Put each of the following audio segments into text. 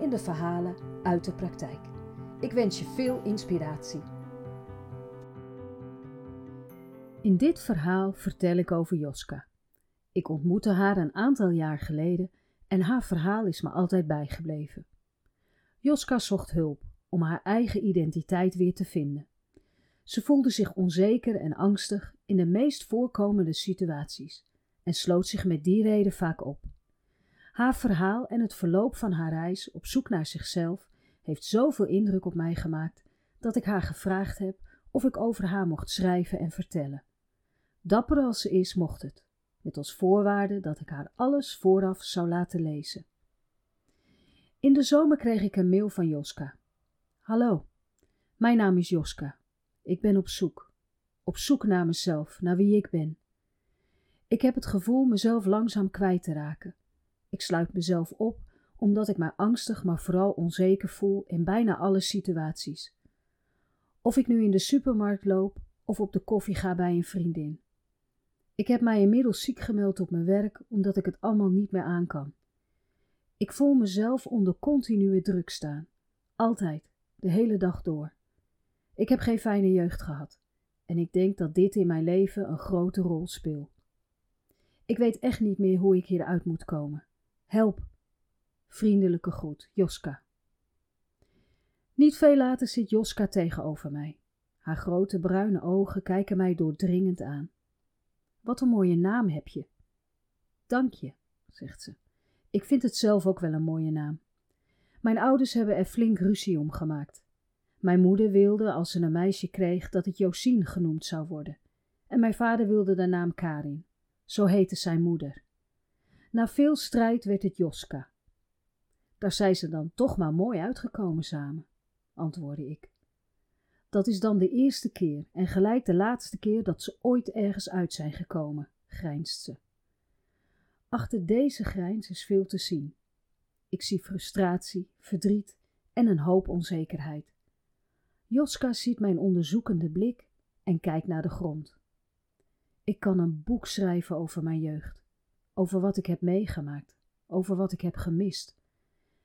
in de verhalen uit de praktijk. Ik wens je veel inspiratie. In dit verhaal vertel ik over Joska. Ik ontmoette haar een aantal jaar geleden en haar verhaal is me altijd bijgebleven. Joska zocht hulp om haar eigen identiteit weer te vinden. Ze voelde zich onzeker en angstig in de meest voorkomende situaties en sloot zich met die reden vaak op. Haar verhaal en het verloop van haar reis op zoek naar zichzelf heeft zoveel indruk op mij gemaakt dat ik haar gevraagd heb of ik over haar mocht schrijven en vertellen. Dapper als ze is, mocht het, met als voorwaarde dat ik haar alles vooraf zou laten lezen. In de zomer kreeg ik een mail van Joska. Hallo, mijn naam is Joska. Ik ben op zoek. Op zoek naar mezelf, naar wie ik ben. Ik heb het gevoel mezelf langzaam kwijt te raken. Ik sluit mezelf op omdat ik mij angstig, maar vooral onzeker voel in bijna alle situaties. Of ik nu in de supermarkt loop of op de koffie ga bij een vriendin. Ik heb mij inmiddels ziek gemeld op mijn werk omdat ik het allemaal niet meer aan kan. Ik voel mezelf onder continue druk staan. Altijd, de hele dag door. Ik heb geen fijne jeugd gehad en ik denk dat dit in mijn leven een grote rol speelt. Ik weet echt niet meer hoe ik hieruit moet komen. Help! Vriendelijke groet, Joska. Niet veel later zit Joska tegenover mij. Haar grote bruine ogen kijken mij doordringend aan. Wat een mooie naam heb je. Dank je, zegt ze. Ik vind het zelf ook wel een mooie naam. Mijn ouders hebben er flink ruzie om gemaakt. Mijn moeder wilde, als ze een meisje kreeg, dat het Josien genoemd zou worden. En mijn vader wilde de naam Karin. Zo heette zijn moeder. Na veel strijd werd het Joska. Daar zijn ze dan toch maar mooi uitgekomen samen, antwoordde ik. Dat is dan de eerste keer en gelijk de laatste keer dat ze ooit ergens uit zijn gekomen, grijnst ze. Achter deze grijns is veel te zien. Ik zie frustratie, verdriet en een hoop onzekerheid. Joska ziet mijn onderzoekende blik en kijkt naar de grond. Ik kan een boek schrijven over mijn jeugd, over wat ik heb meegemaakt, over wat ik heb gemist.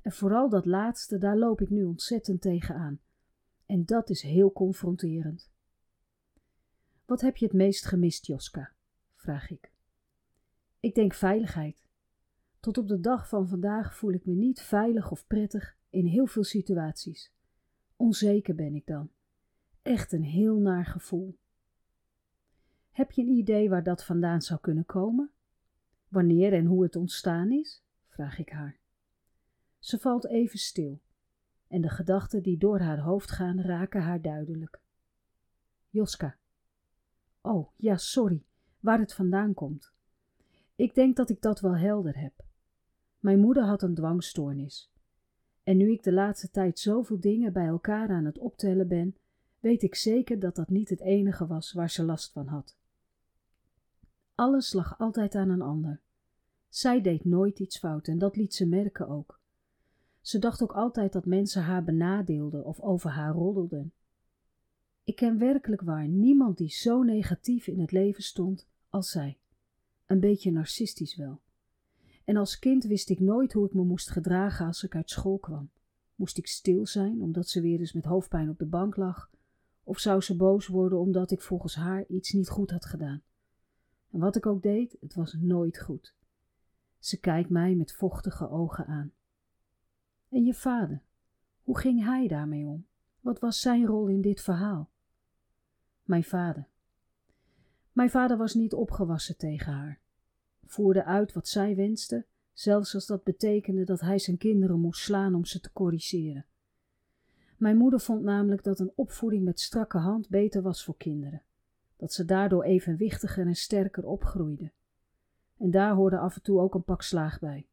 En vooral dat laatste, daar loop ik nu ontzettend tegenaan. En dat is heel confronterend. Wat heb je het meest gemist, Joska? vraag ik. Ik denk veiligheid. Tot op de dag van vandaag voel ik me niet veilig of prettig in heel veel situaties. Onzeker ben ik dan. Echt een heel naar gevoel. Heb je een idee waar dat vandaan zou kunnen komen? Wanneer en hoe het ontstaan is? vraag ik haar. Ze valt even stil en de gedachten die door haar hoofd gaan raken haar duidelijk. Joska. Oh, ja, sorry, waar het vandaan komt. Ik denk dat ik dat wel helder heb. Mijn moeder had een dwangstoornis. En nu ik de laatste tijd zoveel dingen bij elkaar aan het optellen ben, weet ik zeker dat dat niet het enige was waar ze last van had. Alles lag altijd aan een ander. Zij deed nooit iets fout en dat liet ze merken ook. Ze dacht ook altijd dat mensen haar benadeelden of over haar roddelden. Ik ken werkelijk waar niemand die zo negatief in het leven stond als zij. Een beetje narcistisch wel. En als kind wist ik nooit hoe ik me moest gedragen als ik uit school kwam. Moest ik stil zijn omdat ze weer eens met hoofdpijn op de bank lag? Of zou ze boos worden omdat ik volgens haar iets niet goed had gedaan? En wat ik ook deed, het was nooit goed. Ze kijkt mij met vochtige ogen aan. En je vader, hoe ging hij daarmee om? Wat was zijn rol in dit verhaal? Mijn vader. Mijn vader was niet opgewassen tegen haar. Voerde uit wat zij wenste, zelfs als dat betekende dat hij zijn kinderen moest slaan om ze te corrigeren. Mijn moeder vond namelijk dat een opvoeding met strakke hand beter was voor kinderen dat ze daardoor evenwichtiger en sterker opgroeiden. En daar hoorde af en toe ook een pak slaag bij.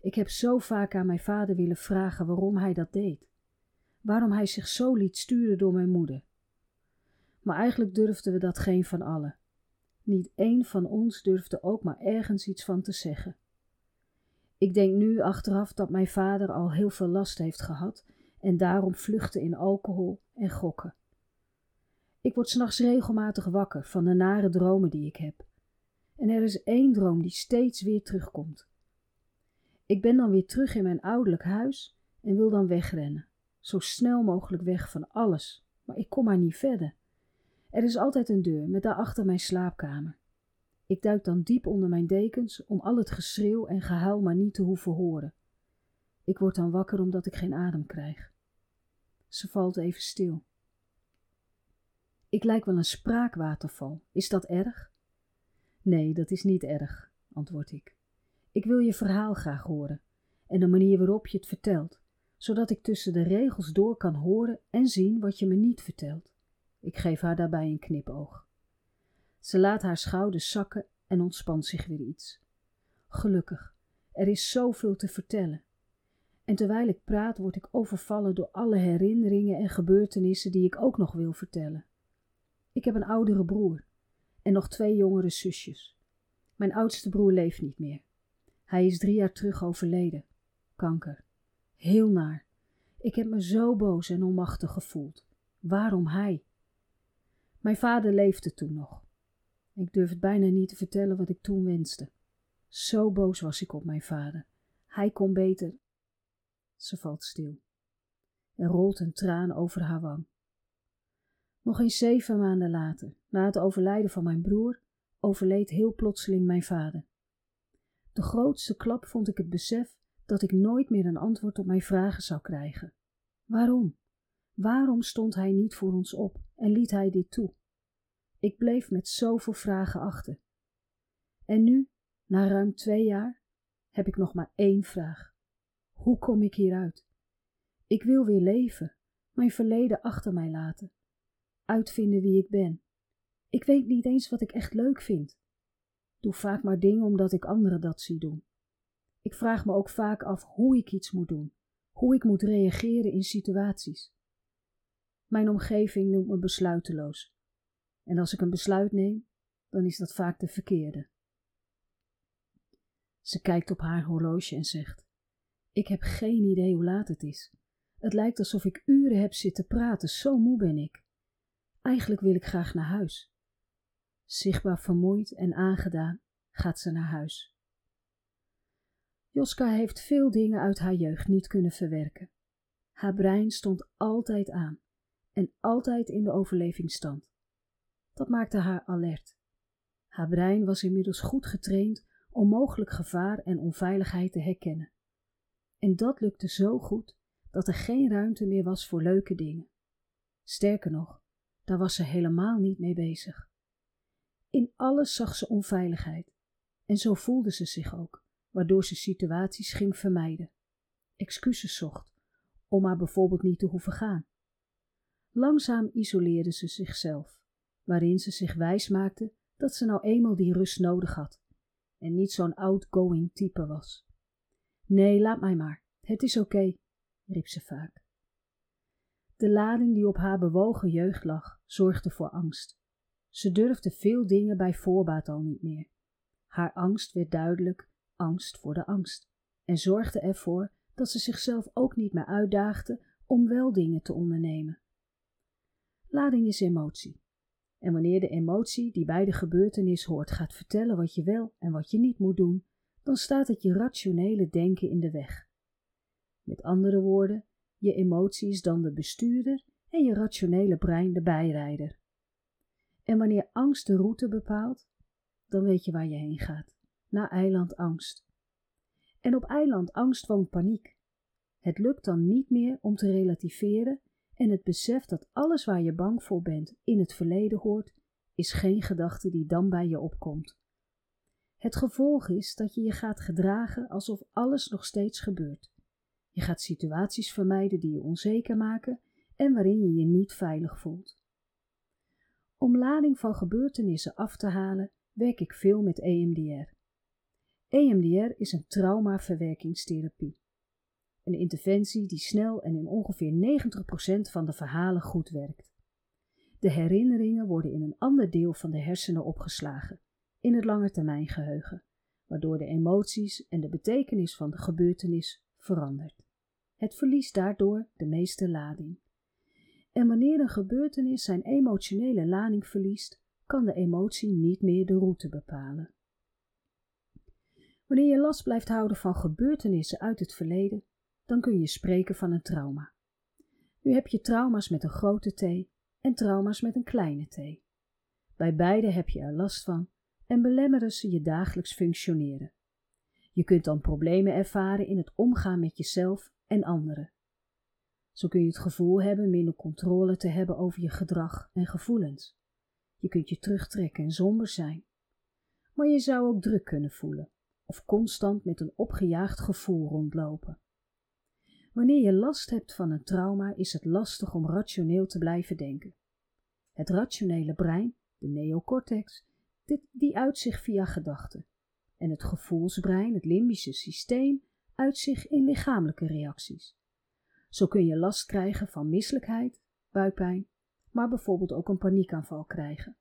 Ik heb zo vaak aan mijn vader willen vragen waarom hij dat deed. Waarom hij zich zo liet sturen door mijn moeder. Maar eigenlijk durfden we dat geen van allen. Niet één van ons durfde ook maar ergens iets van te zeggen. Ik denk nu achteraf dat mijn vader al heel veel last heeft gehad en daarom vluchtte in alcohol en gokken. Ik word s'nachts regelmatig wakker van de nare dromen die ik heb. En er is één droom die steeds weer terugkomt. Ik ben dan weer terug in mijn ouderlijk huis en wil dan wegrennen. Zo snel mogelijk weg van alles, maar ik kom maar niet verder. Er is altijd een deur met daarachter mijn slaapkamer. Ik duik dan diep onder mijn dekens om al het geschreeuw en gehuil maar niet te hoeven horen. Ik word dan wakker omdat ik geen adem krijg. Ze valt even stil. Ik lijk wel een spraakwaterval. Is dat erg? Nee, dat is niet erg, antwoord ik. Ik wil je verhaal graag horen en de manier waarop je het vertelt, zodat ik tussen de regels door kan horen en zien wat je me niet vertelt. Ik geef haar daarbij een knipoog. Ze laat haar schouders zakken en ontspant zich weer iets. Gelukkig, er is zoveel te vertellen. En terwijl ik praat, word ik overvallen door alle herinneringen en gebeurtenissen die ik ook nog wil vertellen. Ik heb een oudere broer en nog twee jongere zusjes. Mijn oudste broer leeft niet meer. Hij is drie jaar terug overleden. Kanker. Heel naar. Ik heb me zo boos en onmachtig gevoeld. Waarom hij? Mijn vader leefde toen nog. Ik durf het bijna niet te vertellen wat ik toen wenste. Zo boos was ik op mijn vader. Hij kon beter. Ze valt stil. Er rolt een traan over haar wang. Nog eens zeven maanden later, na het overlijden van mijn broer, overleed heel plotseling mijn vader. De grootste klap vond ik het besef dat ik nooit meer een antwoord op mijn vragen zou krijgen. Waarom? Waarom stond hij niet voor ons op en liet hij dit toe? Ik bleef met zoveel vragen achter. En nu, na ruim twee jaar, heb ik nog maar één vraag. Hoe kom ik hieruit? Ik wil weer leven, mijn verleden achter mij laten, uitvinden wie ik ben. Ik weet niet eens wat ik echt leuk vind. Doe vaak maar dingen omdat ik anderen dat zie doen. Ik vraag me ook vaak af hoe ik iets moet doen, hoe ik moet reageren in situaties. Mijn omgeving noemt me besluiteloos. En als ik een besluit neem, dan is dat vaak de verkeerde. Ze kijkt op haar horloge en zegt: Ik heb geen idee hoe laat het is. Het lijkt alsof ik uren heb zitten praten, zo moe ben ik. Eigenlijk wil ik graag naar huis. Zichtbaar vermoeid en aangedaan gaat ze naar huis. Joska heeft veel dingen uit haar jeugd niet kunnen verwerken. Haar brein stond altijd aan en altijd in de overlevingsstand. Dat maakte haar alert. Haar brein was inmiddels goed getraind om mogelijk gevaar en onveiligheid te herkennen. En dat lukte zo goed dat er geen ruimte meer was voor leuke dingen. Sterker nog, daar was ze helemaal niet mee bezig. In alles zag ze onveiligheid en zo voelde ze zich ook, waardoor ze situaties ging vermijden, excuses zocht om maar bijvoorbeeld niet te hoeven gaan. Langzaam isoleerde ze zichzelf, waarin ze zich wijs maakte dat ze nou eenmaal die rust nodig had en niet zo'n outgoing type was. Nee, laat mij maar, het is oké, riep ze vaak. De lading die op haar bewogen jeugd lag, zorgde voor angst. Ze durfde veel dingen bij voorbaat al niet meer. Haar angst werd duidelijk angst voor de angst en zorgde ervoor dat ze zichzelf ook niet meer uitdaagde om wel dingen te ondernemen. Lading is emotie. En wanneer de emotie die bij de gebeurtenis hoort gaat vertellen wat je wel en wat je niet moet doen, dan staat het je rationele denken in de weg. Met andere woorden, je emotie is dan de bestuurder en je rationele brein de bijrijder. En wanneer angst de route bepaalt, dan weet je waar je heen gaat. Naar eiland angst. En op eiland angst woont paniek. Het lukt dan niet meer om te relativeren en het besef dat alles waar je bang voor bent in het verleden hoort, is geen gedachte die dan bij je opkomt. Het gevolg is dat je je gaat gedragen alsof alles nog steeds gebeurt. Je gaat situaties vermijden die je onzeker maken en waarin je je niet veilig voelt. Om lading van gebeurtenissen af te halen, werk ik veel met EMDR. EMDR is een traumaverwerkingstherapie. Een interventie die snel en in ongeveer 90% van de verhalen goed werkt. De herinneringen worden in een ander deel van de hersenen opgeslagen, in het langetermijngeheugen, waardoor de emoties en de betekenis van de gebeurtenis verandert. Het verliest daardoor de meeste lading. En wanneer een gebeurtenis zijn emotionele lading verliest, kan de emotie niet meer de route bepalen. Wanneer je last blijft houden van gebeurtenissen uit het verleden, dan kun je spreken van een trauma. Nu heb je trauma's met een grote T en trauma's met een kleine t. Bij beide heb je er last van en belemmeren ze je dagelijks functioneren. Je kunt dan problemen ervaren in het omgaan met jezelf en anderen. Zo kun je het gevoel hebben minder controle te hebben over je gedrag en gevoelens. Je kunt je terugtrekken en somber zijn. Maar je zou ook druk kunnen voelen of constant met een opgejaagd gevoel rondlopen. Wanneer je last hebt van een trauma, is het lastig om rationeel te blijven denken. Het rationele brein, de neocortex, dit, die uit zich via gedachten. En het gevoelsbrein, het limbische systeem, uit zich in lichamelijke reacties. Zo kun je last krijgen van misselijkheid, buikpijn, maar bijvoorbeeld ook een paniekaanval krijgen.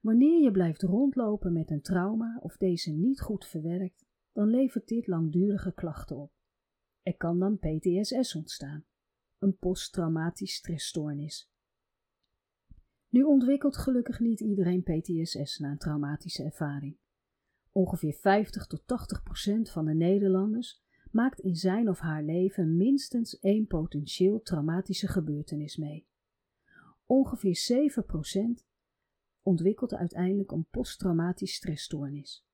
Wanneer je blijft rondlopen met een trauma of deze niet goed verwerkt, dan levert dit langdurige klachten op. Er kan dan PTSS ontstaan, een posttraumatisch stressstoornis. Nu ontwikkelt gelukkig niet iedereen PTSS na een traumatische ervaring. Ongeveer 50 tot 80 procent van de Nederlanders maakt in zijn of haar leven minstens één potentieel traumatische gebeurtenis mee. Ongeveer 7 procent ontwikkelt uiteindelijk een posttraumatisch stressstoornis.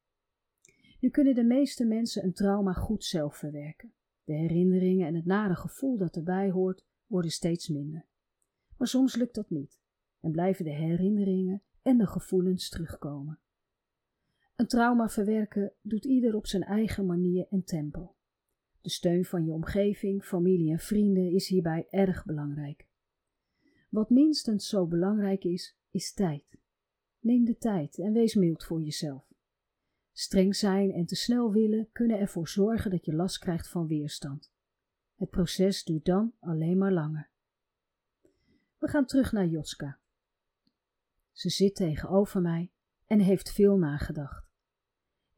Nu kunnen de meeste mensen een trauma goed zelf verwerken. De herinneringen en het nare gevoel dat erbij hoort worden steeds minder. Maar soms lukt dat niet en blijven de herinneringen en de gevoelens terugkomen. Een trauma verwerken doet ieder op zijn eigen manier en tempo. De steun van je omgeving, familie en vrienden is hierbij erg belangrijk. Wat minstens zo belangrijk is, is tijd. Neem de tijd en wees mild voor jezelf. Streng zijn en te snel willen kunnen ervoor zorgen dat je last krijgt van weerstand. Het proces duurt dan alleen maar langer. We gaan terug naar Joska. Ze zit tegenover mij en heeft veel nagedacht.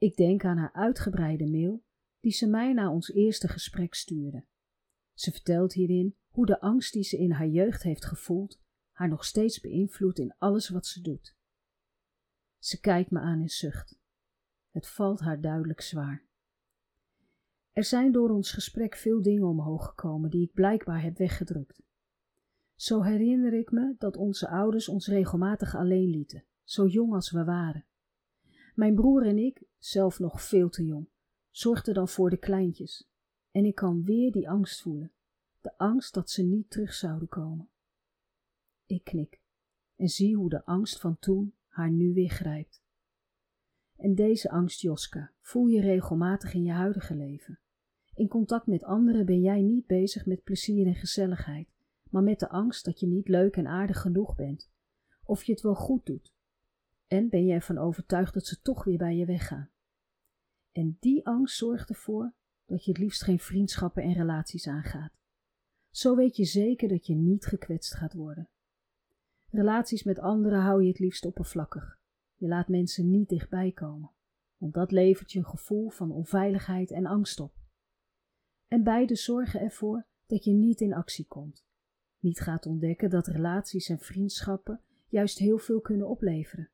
Ik denk aan haar uitgebreide mail die ze mij na ons eerste gesprek stuurde. Ze vertelt hierin hoe de angst die ze in haar jeugd heeft gevoeld haar nog steeds beïnvloedt in alles wat ze doet. Ze kijkt me aan en zucht. Het valt haar duidelijk zwaar. Er zijn door ons gesprek veel dingen omhoog gekomen die ik blijkbaar heb weggedrukt. Zo herinner ik me dat onze ouders ons regelmatig alleen lieten, zo jong als we waren. Mijn broer en ik, zelf nog veel te jong, zorgden dan voor de kleintjes. En ik kan weer die angst voelen, de angst dat ze niet terug zouden komen. Ik knik en zie hoe de angst van toen haar nu weer grijpt. En deze angst, Joska, voel je regelmatig in je huidige leven. In contact met anderen ben jij niet bezig met plezier en gezelligheid, maar met de angst dat je niet leuk en aardig genoeg bent, of je het wel goed doet. En ben je ervan overtuigd dat ze toch weer bij je weggaan. En die angst zorgt ervoor dat je het liefst geen vriendschappen en relaties aangaat. Zo weet je zeker dat je niet gekwetst gaat worden. Relaties met anderen hou je het liefst oppervlakkig. Je laat mensen niet dichtbij komen, want dat levert je een gevoel van onveiligheid en angst op. En beide zorgen ervoor dat je niet in actie komt. Niet gaat ontdekken dat relaties en vriendschappen juist heel veel kunnen opleveren.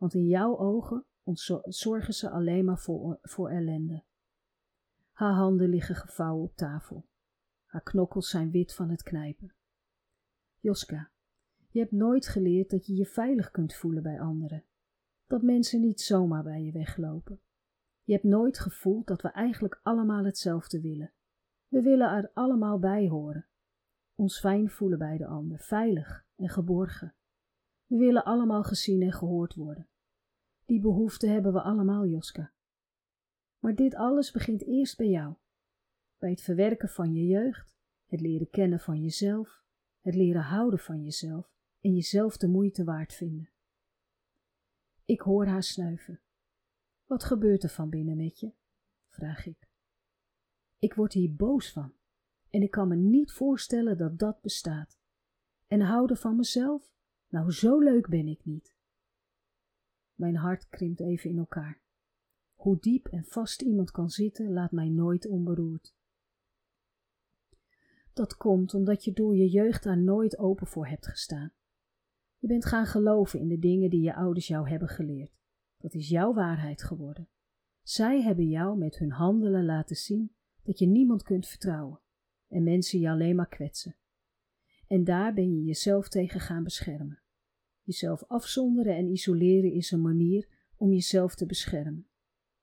Want in jouw ogen zorgen ze alleen maar voor, voor ellende. Haar handen liggen gevouwen op tafel. Haar knokkels zijn wit van het knijpen. Joska, je hebt nooit geleerd dat je je veilig kunt voelen bij anderen. Dat mensen niet zomaar bij je weglopen. Je hebt nooit gevoeld dat we eigenlijk allemaal hetzelfde willen. We willen er allemaal bij horen. Ons fijn voelen bij de ander, veilig en geborgen. We willen allemaal gezien en gehoord worden. Die behoefte hebben we allemaal, Joska. Maar dit alles begint eerst bij jou. Bij het verwerken van je jeugd, het leren kennen van jezelf, het leren houden van jezelf en jezelf de moeite waard vinden. Ik hoor haar snuiven. Wat gebeurt er van binnen met je? vraag ik. Ik word hier boos van en ik kan me niet voorstellen dat dat bestaat. En houden van mezelf? Nou, zo leuk ben ik niet. Mijn hart krimpt even in elkaar. Hoe diep en vast iemand kan zitten, laat mij nooit onberoerd. Dat komt omdat je door je jeugd daar nooit open voor hebt gestaan. Je bent gaan geloven in de dingen die je ouders jou hebben geleerd. Dat is jouw waarheid geworden. Zij hebben jou met hun handelen laten zien dat je niemand kunt vertrouwen en mensen je alleen maar kwetsen. En daar ben je jezelf tegen gaan beschermen. Jezelf afzonderen en isoleren is een manier om jezelf te beschermen.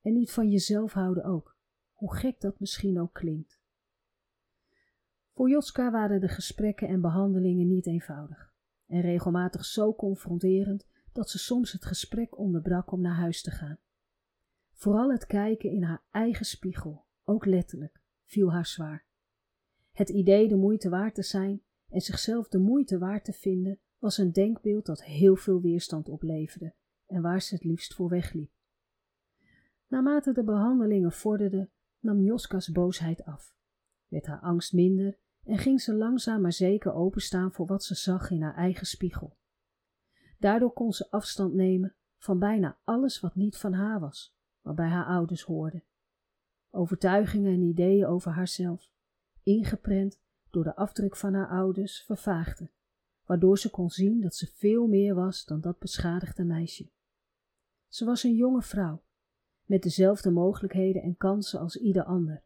En niet van jezelf houden ook, hoe gek dat misschien ook klinkt. Voor Joska waren de gesprekken en behandelingen niet eenvoudig en regelmatig zo confronterend dat ze soms het gesprek onderbrak om naar huis te gaan. Vooral het kijken in haar eigen spiegel, ook letterlijk, viel haar zwaar. Het idee de moeite waard te zijn en zichzelf de moeite waard te vinden was een denkbeeld dat heel veel weerstand opleverde en waar ze het liefst voor wegliep. Naarmate de behandelingen vorderden, nam Joska's boosheid af, werd haar angst minder en ging ze langzaam maar zeker openstaan voor wat ze zag in haar eigen spiegel. Daardoor kon ze afstand nemen van bijna alles wat niet van haar was, maar bij haar ouders hoorde. Overtuigingen en ideeën over haarzelf, ingeprent door de afdruk van haar ouders, vervaagden, waardoor ze kon zien dat ze veel meer was dan dat beschadigde meisje. Ze was een jonge vrouw, met dezelfde mogelijkheden en kansen als ieder ander.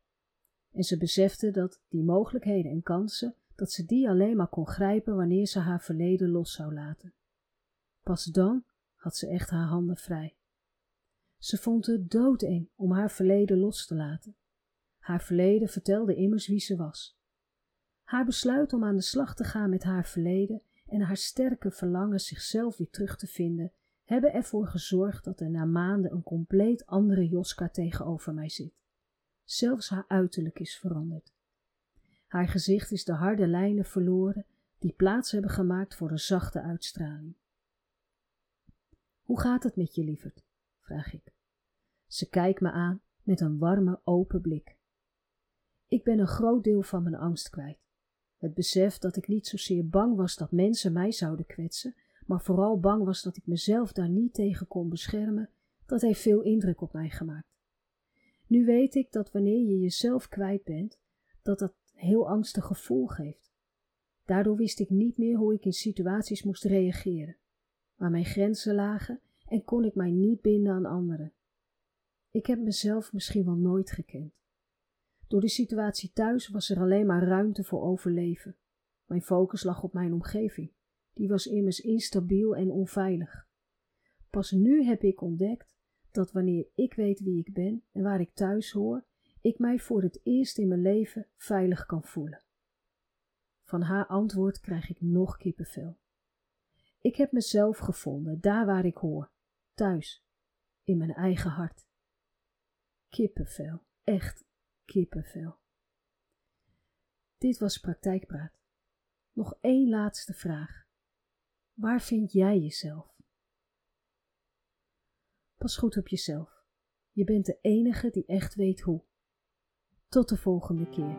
En ze besefte dat die mogelijkheden en kansen, dat ze die alleen maar kon grijpen wanneer ze haar verleden los zou laten. Pas dan had ze echt haar handen vrij. Ze vond het doodeng om haar verleden los te laten. Haar verleden vertelde immers wie ze was. Haar besluit om aan de slag te gaan met haar verleden en haar sterke verlangen zichzelf weer terug te vinden, hebben ervoor gezorgd dat er na maanden een compleet andere Joska tegenover mij zit. Zelfs haar uiterlijk is veranderd. Haar gezicht is de harde lijnen verloren die plaats hebben gemaakt voor een zachte uitstraling. Hoe gaat het met je, lieverd? vraag ik. Ze kijkt me aan met een warme, open blik. Ik ben een groot deel van mijn angst kwijt. Het besef dat ik niet zozeer bang was dat mensen mij zouden kwetsen, maar vooral bang was dat ik mezelf daar niet tegen kon beschermen, dat heeft veel indruk op mij gemaakt. Nu weet ik dat wanneer je jezelf kwijt bent, dat dat heel angstig gevoel geeft. Daardoor wist ik niet meer hoe ik in situaties moest reageren, waar mijn grenzen lagen en kon ik mij niet binden aan anderen. Ik heb mezelf misschien wel nooit gekend. Door de situatie thuis was er alleen maar ruimte voor overleven. Mijn focus lag op mijn omgeving. Die was immers instabiel en onveilig. Pas nu heb ik ontdekt dat wanneer ik weet wie ik ben en waar ik thuis hoor, ik mij voor het eerst in mijn leven veilig kan voelen. Van haar antwoord krijg ik nog kippenvel. Ik heb mezelf gevonden, daar waar ik hoor, thuis, in mijn eigen hart. Kippenvel, echt kippenvel. Dit was praktijkpraat. Nog één laatste vraag. Waar vind jij jezelf? Pas goed op jezelf. Je bent de enige die echt weet hoe. Tot de volgende keer.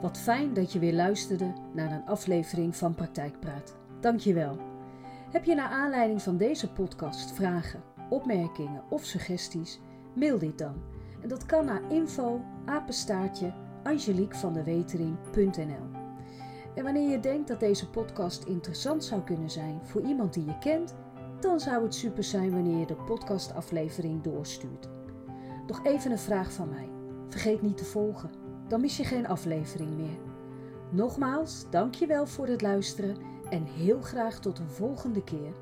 Wat fijn dat je weer luisterde naar een aflevering van Praktijkpraat. Dank je wel. Heb je naar aanleiding van deze podcast vragen, opmerkingen of suggesties? Mail dit dan. En dat kan naar info apenstaartje angeliekvandewetering.nl En wanneer je denkt dat deze podcast interessant zou kunnen zijn voor iemand die je kent, dan zou het super zijn wanneer je de podcastaflevering doorstuurt. Nog even een vraag van mij. Vergeet niet te volgen, dan mis je geen aflevering meer. Nogmaals, dankjewel voor het luisteren en heel graag tot een volgende keer.